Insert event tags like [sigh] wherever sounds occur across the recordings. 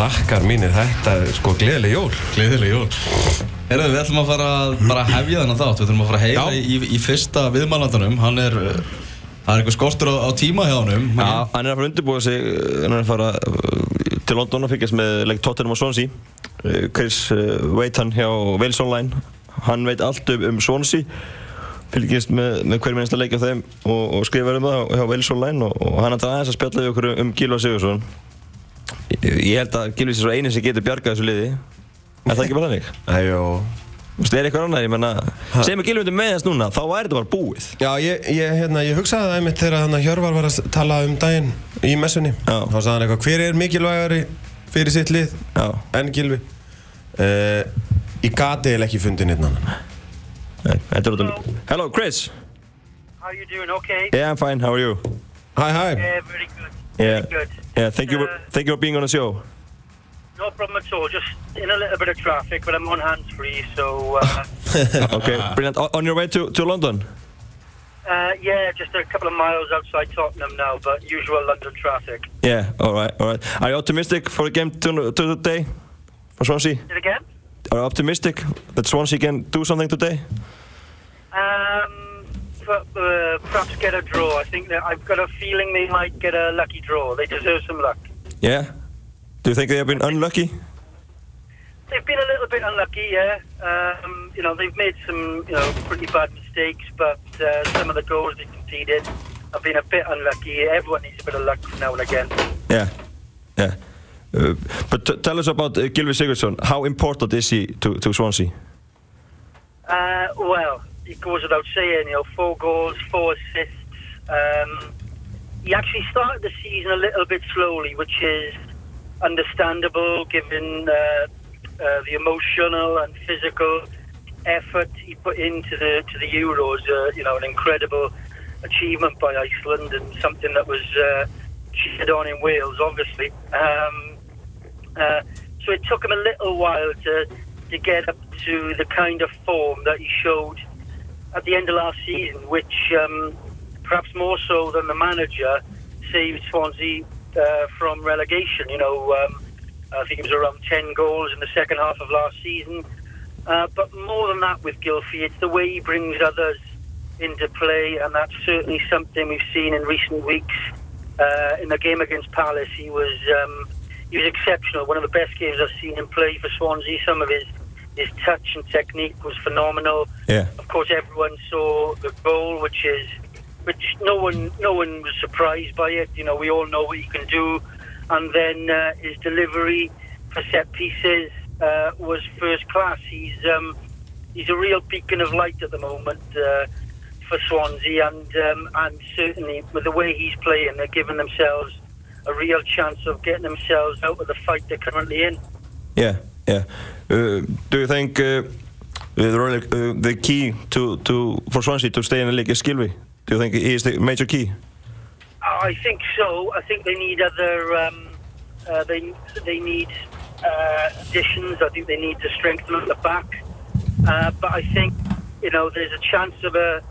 Krakkar mínir, þetta er sko gleðileg jól. Gleðileg jól. Herðu, við ætlum að fara að bara hefja þennan þátt. Við ætlum að fara að heyra Já. í, í fyrsta viðmælandanum. Hann er, uh, það er eitthvað skortur á, á tíma hjá honum. Já, hann er að fara að undirbúa sig, uh, hann er að fara uh, til London að fylgjast með leik Tottenham og Swansea. Chris veit hann hjá Wales Online, hann veit allt um, um Swansea, fylgjast með, með hverjum einasta leik af þeim og, og skrifar um það hjá Wales Online og, og hann er aðeins að spjalla við okkur um Gilva Sigursson. Ég, held að Gilvi sé svo eini sem getur bjargað þessu liði. Er það ekki bara þannig? [laughs] Æjó Þú veist, er eitthvað annað, ég menna, sem er Gilvi undir meðast núna, þá er þetta bara búið. Já, ég, ég, hérna, ég hugsaði það einmitt þegar hann Hjörvar var að tala um daginn í messunni Já. Þá sagði hann eitthvað, hver er mikilvægari fyrir sitt lið Já. en Gilvi uh, Ég gati eða ekki fundið neitt annan Nei, þetta er um... Hello, Chris. How you doing? Okay. Yeah, I'm fine. How are you? Hæ, hæ Yeah, very good. Yeah. Very good. Yeah, thank you. Uh, Thank you for being on the show. No problem at all. Just in a little bit of traffic, but I'm on hands free, so [laughs] uh, Okay, brilliant. O- On your way to, to London? uh, yeah, just a couple of miles outside Tottenham now, but usual London traffic. Yeah. All right. All right. Are you optimistic for the game to, to today for Swansea? It again? Are you optimistic that Swansea can do something today? Um, but, uh, perhaps get a draw. I think that I've got a feeling they might get a lucky draw. They deserve some luck. Yeah. Do you think they have been unlucky? They've been a little bit unlucky, yeah. Um, you know, they've made some, you know, pretty bad mistakes, but uh, some of the goals they conceded have been a bit unlucky. Everyone needs a bit of luck now and again. Yeah. Yeah. Uh, but t- tell us about uh, Gylfi Sigurdsson. How important is he to, to Swansea? Uh, well, it goes without saying, you know, four goals, four assists. Um, he actually started the season a little bit slowly, which is understandable given uh, uh, the emotional and physical effort he put into the to the Euros. Uh, you know, an incredible achievement by Iceland and something that was uh, cheered on in Wales, obviously. Um, uh, so it took him a little while to to get up to the kind of form that he showed at the end of last season, which um, perhaps more so than the manager saved Swansea uh, from relegation. You know, um, I think it was around 10 goals in the second half of last season. Uh, but more than that with Gylfi, it's the way he brings others into play, and that's certainly something we've seen in recent weeks. Uh, in the game against Palace, he was um, he was exceptional. One of the best games I've seen him play for Swansea. Some of his his touch and technique was phenomenal. Yeah. Of course, everyone saw the goal, which is which no one no one was surprised by it. You know, we all know what he can do, and then uh, his delivery for set pieces uh, was first class. He's um, he's a real beacon of light at the moment uh, for Swansea, and um, and certainly with the way he's playing, they're giving themselves a real chance of getting themselves out of the fight they're currently in. Yeah. Yeah. Uh, do you think uh, the, uh, the key to, to for Swansea to stay in the league is Gylfi? Do you think he is the major key? I think so. I think they need other. Um, uh, they they need uh, additions. I think they need to strengthen at the back. Uh, but I think you know there's a chance of a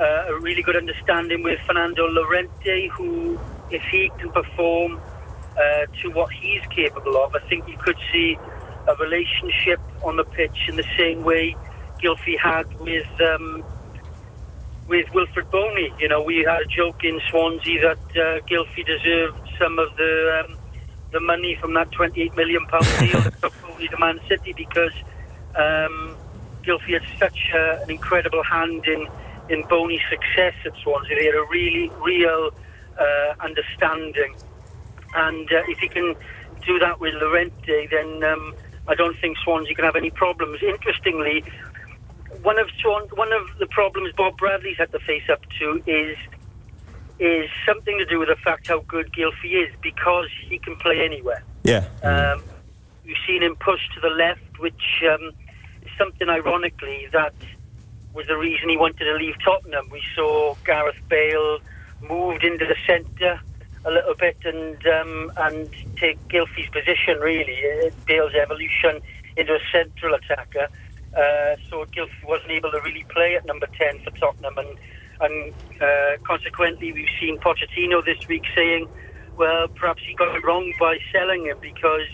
uh, a really good understanding with Fernando Llorente, who if he can perform uh, to what he's capable of, I think you could see a relationship on the pitch in the same way Gylfi had with. Um, with Wilfried Bony. You know, we had a joke in Swansea that uh, Gylfi deserved some of the um, the money from that 28 million pound [laughs] deal that Bony to Man City because um, Gylfi had such uh, an incredible hand in in Boney's success at Swansea. They had a really real uh, understanding, and uh, if he can do that with Llorente, then um, I don't think Swansea can have any problems. Interestingly, one of Swan, one of the problems Bob Bradley's had to face up to is is something to do with the fact how good Gylfi is because he can play anywhere. Yeah. Um, we've seen him push to the left, which um, is something ironically that was the reason he wanted to leave Tottenham. We saw Gareth Bale moved into the centre a little bit and um, and take Gylfi's position really, Bale's evolution into a central attacker. Uh, so Gylfi wasn't able to really play at number 10 for Tottenham and and uh, consequently we've seen Pochettino this week saying well perhaps he got it wrong by selling him because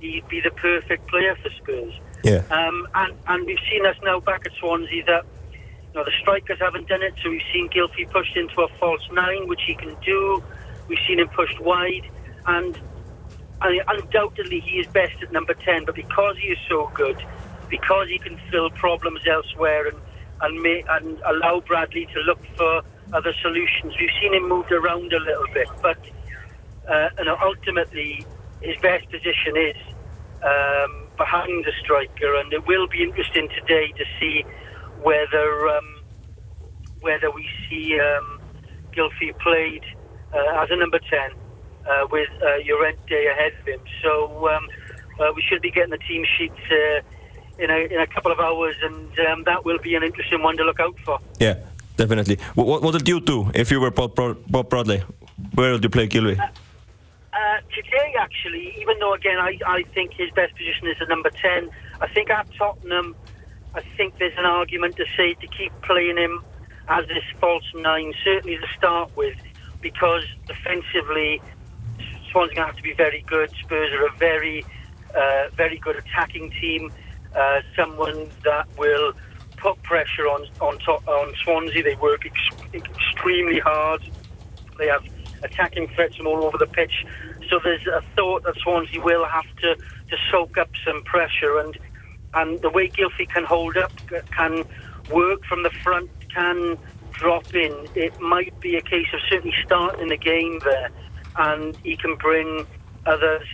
he'd be the perfect player for Spurs. Yeah. Um, and, and we've seen us now back at Swansea that you know, the strikers haven't done it, so we've seen Gylfi pushed into a false nine, which he can do. We've seen him pushed wide, and, and undoubtedly he is best at number 10, but because he is so good, because he can fill problems elsewhere and, and, may, and allow Bradley to look for other solutions, we've seen him moved around a little bit, but uh, ultimately his best position is um, behind the striker, and it will be interesting today to see whether um, whether we see um, Gylfi played uh, as a number ten uh, with uh, Llorente ahead of him. So um, uh, we should be getting the team sheets uh, in a in a couple of hours, and um, that will be an interesting one to look out for. Yeah, definitely. What, what, did you do if you were Bob, Bob Bradley? Where would you play Gylfi? Uh, today, actually, even though again I, I think his best position is at number ten, I think at Tottenham, I think there's an argument to say to keep playing him as this false nine, certainly to start with, because defensively, Swans going to have to be very good. Spurs are a very, uh, very good attacking team. Uh, someone that will put pressure on on, on Swansea. They work ex- extremely hard. They have attacking threats from all over the pitch. So there's a thought that Swansea will have to, to soak up some pressure and and the way Gylfi can hold up, can work from the front, can drop in. It might be a case of certainly starting the game there, and he can bring others.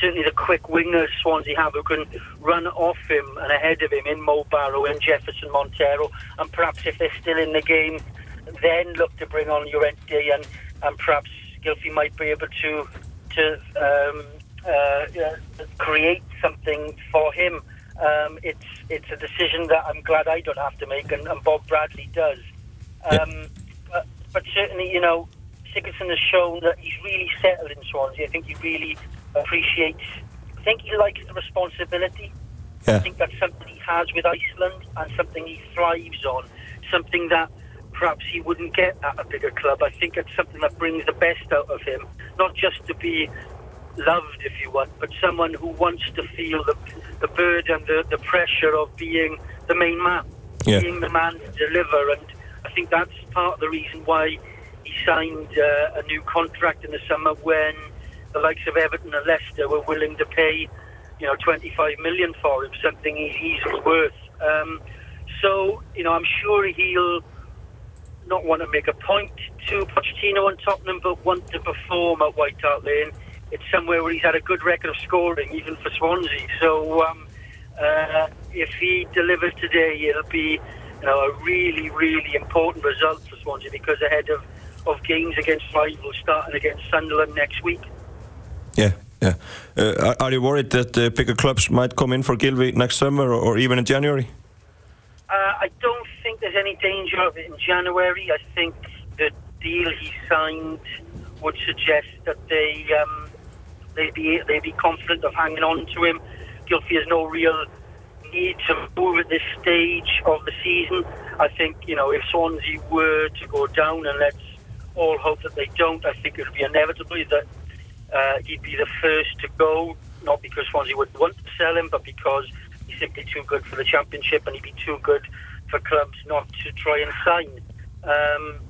Certainly, the quick wingers Swansea have who can run off him and ahead of him in Mo Barrow and Jefferson Montero, and perhaps if they're still in the game, then look to bring on Llorente and and perhaps Gylfi might be able to to um, uh, create something for him. Um, it's it's a decision that I'm glad I don't have to make, and, and Bob Bradley does. Um, but, but certainly, you know, Sigurdsson has shown that he's really settled in Swansea. I think he really appreciates. I think he likes the responsibility. I think that's something he has with Iceland and something he thrives on. Something that perhaps he wouldn't get at a bigger club. I think it's something that brings the best out of him, not just to be loved, if you want, but someone who wants to feel the, the burden, the, the pressure of being the main man, Yeah. being the man to deliver. And I think that's part of the reason why he signed uh, a new contract in the summer when the likes of Everton and Leicester were willing to pay, you know, 25 million for him, something he's easily worth. Um, so, you know, I'm sure he'll not want to make a point to Pochettino and Tottenham, but want to perform at White Hart Lane. It's somewhere where he's had a good record of scoring, even for Swansea. So um, uh, if he delivers today, it'll be you know a really, really important result for Swansea because ahead of, of games against rivals starting against Sunderland next week. Yeah, yeah. Uh, are, are you worried that uh, bigger clubs might come in for Gylfi next summer or, or even in January? Uh, I don't think there's any danger of it in January. I think the deal he signed would suggest that they um, they'd be they'd be confident of hanging on to him. Gylfi has no real need to move at this stage of the season. I think you know if Swansea were to go down, and let's all hope that they don't, I think it would be inevitable that uh, he'd be the first to go. Not because Swansea would want to sell him, but because he's simply too good for the championship, and he'd be too good for clubs not to try and sign. Um,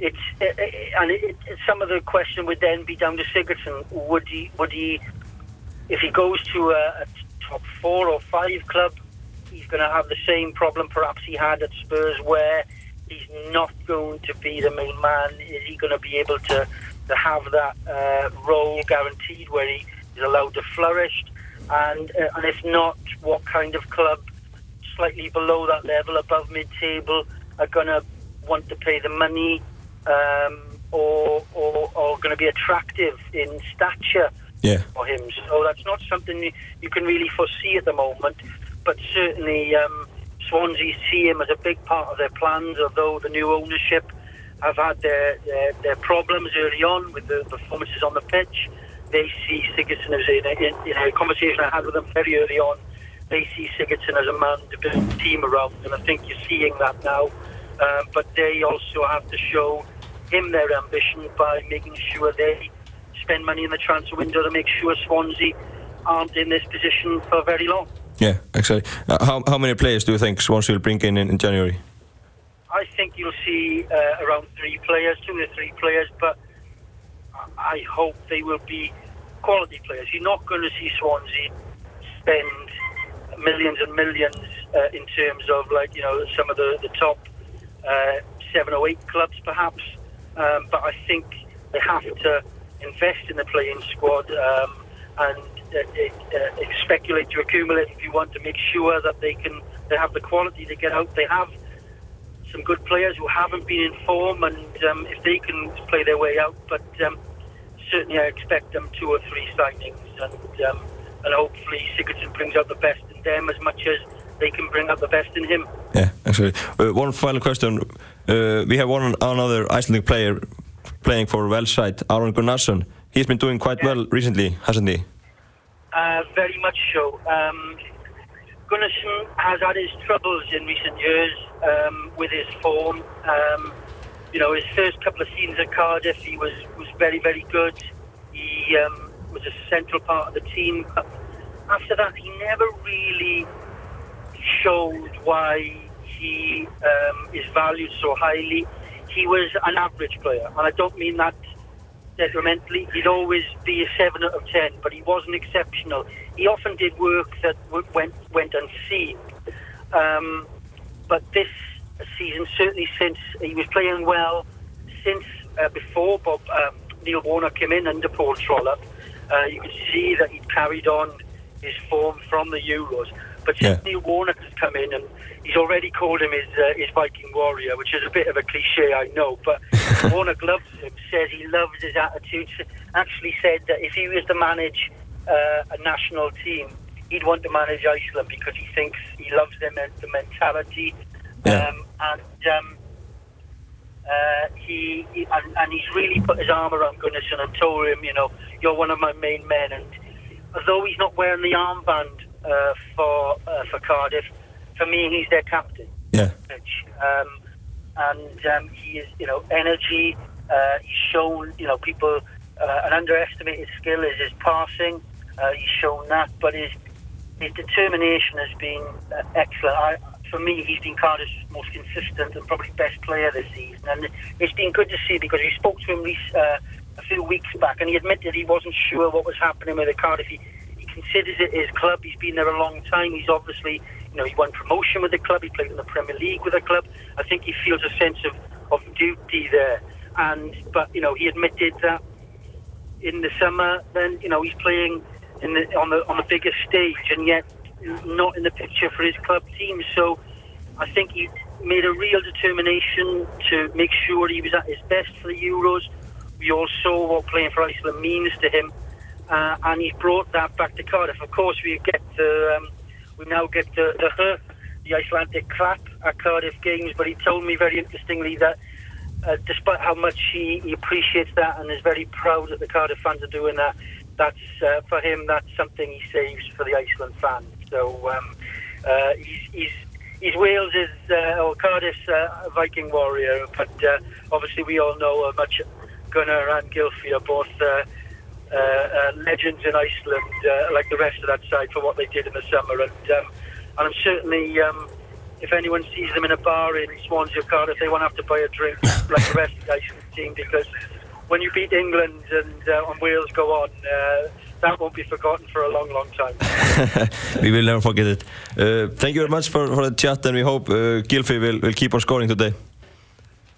it's uh, uh, and it, it, some of the question would then be down to Sigurdsson. Would he? Would he? If he goes to a, a top four or five club, he's going to have the same problem perhaps he had at Spurs, where he's not going to be the main man. Is he going to be able to to have that uh, role guaranteed, where he is allowed to flourish? And uh, and if not, what kind of club slightly below that level, above mid-table, are going to want to pay the money um, or, or, or going to be attractive in stature Yeah. for him. So that's not something you- can really foresee at the moment. But certainly, um, Swansea see him as a big part of their plans, although the new ownership have had their, their, their problems early on with the performances on the pitch. They see Sigurdsson as in a, in a conversation I had with them very early on. They see Sigurdsson as a man to build a team around, and I think you're seeing that now. Um, but they also have to show him their ambition by making sure they spend money in the transfer window to make sure Swansea aren't in this position for very long. Yeah, exactly. Uh, how, how many players do you think Swansea will bring in in, in January? I think you'll see uh, around three players, two or three players, but I hope they will be quality players. You're not going to see Swansea spend millions and millions uh, in terms of like you know some of the the top uh, seven or eight clubs perhaps, um, but I think they have to invest in the playing squad um, and uh, uh, speculate to accumulate if you want to make sure that they can they have the quality to get out. They have some good players who haven't been in form, and um, if they can play their way out, but um, certainly I expect them two or three signings, and um, and hopefully Sigurdsson brings out the best in them as much as they can bring out the best in him. Yeah, actually. Uh, one final question. Uh, we have one another Icelandic player playing for Welsh side, Aron Gunnarsson. He's been doing quite Yeah. well recently, hasn't he? Uh, very much so. Um, Gunnarsson has had his troubles in recent years um, with his form. Um, you know, his first couple of seasons at Cardiff, he was, was very, very good. He um, was a central part of the team. But after that, he never really showed why he um, is valued so highly. He was an average player, and I don't mean that detrimentally. He'd always be a seven out of ten, but he wasn't exceptional. He often did work that went went unseen. Um, but this season, certainly since he was playing well, since uh, before Bob um, Neil Warnock came in under Paul Trollope, uh, you could see that he'd carried on his form from the Euros. But since Yeah. Neil Warnock has come in and he's already called him his, uh, his Viking warrior, which is a bit of a cliche, I know. But [laughs] Warnock loves him, says he loves his attitude. Actually said that if he was to manage uh, a national team, he'd want to manage Iceland because he thinks he loves them and the mentality. Yeah. Um, and um, uh, he, he and, and he's really put his arm around Gunnarsson and told him, you know, you're one of my main men. And although he's not wearing the armband uh, for uh, for Cardiff, for me he's their captain. Yeah. Um, and um, he is, you know, energy. Uh, he's shown, you know, people uh, an underestimated skill is his passing. Uh, he's shown that, but his his determination has been uh, excellent. I, for me, he's been Cardiff's most consistent and probably best player this season, and it's been good to see because we spoke to him uh, a few weeks back, and he admitted he wasn't sure what was happening with the Cardiff. He considers it his club. He's been there a long time. He's obviously, you know, he won promotion with the club. He played in the Premier League with the club. I think he feels a sense of, of duty there. And but you know, he admitted that in the summer, then you know he's playing in the on the on the biggest stage, and yet not in the picture for his club team. So I think he made a real determination to make sure he was at his best for the Euros. We all saw what playing for Iceland means to him, uh, and he brought that back to Cardiff. Of course, we get the um, we now get the the, the Icelandic clap at Cardiff games, but he told me very interestingly that uh, despite how much he, he appreciates that and is very proud that the Cardiff fans are doing that, that's uh, for him. That's something he saves for the Iceland fans. So um, uh, he's, he's he's Wales's uh, or Cardiff's uh, Viking warrior, but uh, obviously we all know how much Gunnar and Gylfi are both. Uh, uh, legends in Iceland, uh, like the rest of that side, for what they did in the summer, and um, and I'm certainly um, if anyone sees them in a bar in Swansea or Cardiff, they won't have to buy a drink [laughs] like the rest of the Iceland team because when you beat England and, uh, and Wales go on, uh, that won't be forgotten for a long, long time. [laughs] we will never forget it. Uh, thank you very much for, for the chat and we hope uh, Gylfi will, will keep on scoring today.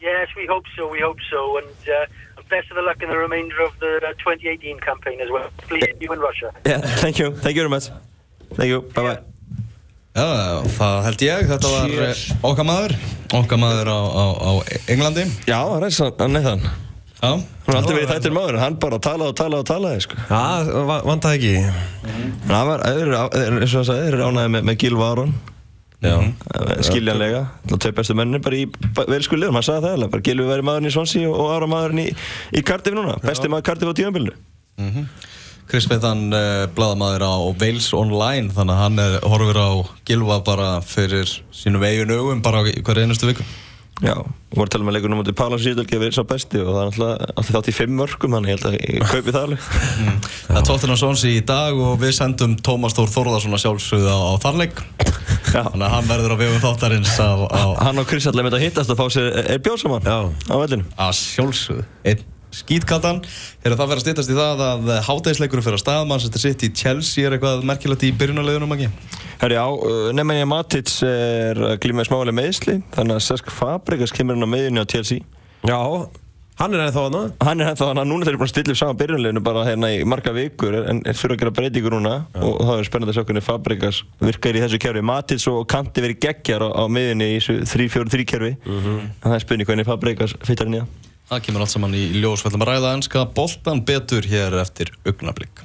Yes, we hope so. We hope so, and best of the luck in the remainder of the uh, 2018 campaign as well. Please, you in Russia. Yeah, thank you. Thank you very much. Thank you. Bye bye. Já, það held ég, þetta var eh, okkar maður Okkar maður á, á, á Englandi Já, er er þann. Já, Hann er aldrei verið þættir maður, hann bara talaði og talaði og talaði, sko. Já, va- vantaði ekki það var, þeir eru, á- þeir eru, eins og hann sagði, þeir eru ánægði með, með Gylfa Aron. já Eh, Skiljanlega. Það er tvei bestu menninir bara í velsku liðum, hann sagði það. Bara Gylfi væri maðurinn í Swansea og, Aron maðurinn í, í Cardiff núna. Besti maður Cardiff á tíðanbílnu. Chris Smith hann uh, blaðamaður á Wales Online þannig að hann er, horfir á Gilva bara fyrir sínum eigin augum bara í hverju einustu viku Já, voru að tala með leikunum mútið Pála Sýdalgi að vera sá besti og það er alltaf alltaf þátt í fimm mörgum, þannig ég held að ég kaupi það alveg. [laughs] Það er Tottenham Swansea í dag og við sendum Tómas Þór Þórðarsson að sjálfsögðu á, á þarleik. Þannig að hann verður á vegum þáttarins á, á Hann og Chris allir með þetta hittast að fá sér, er bjóð saman Já. á vellinu. að sjálfsögðu Einn skítkaldan Þegar það verður að stýttast í það að hátægisleikurinn fyrir að stað Manchester City, Chelsea er eitthvað merkilegt í byrjunarlegunum ekki Herri á, Nemanja Matic er að glíma smálega meðsli, þannig að Sesk Fabregas kemur hann á meðinu á TLC. Já, hann er ennþá hana Hann er ennþá hann að núna þeir eru búin að stilla upp saman byrjunleginu bara hérna í marga vikur en fyrir að gera breytingur núna. Og það er spennandi að sjá hvernig Fabregas virkar í þessu kerfi. Matic og Kanti verið geggjar á, á miðinni í þessu 3-4-3 kerfi. En það er spurning hvernig Fabregas í það. Það kemur allt saman í ljós. Við ætlum að ræða ennska boltan betur hér eftir augnablík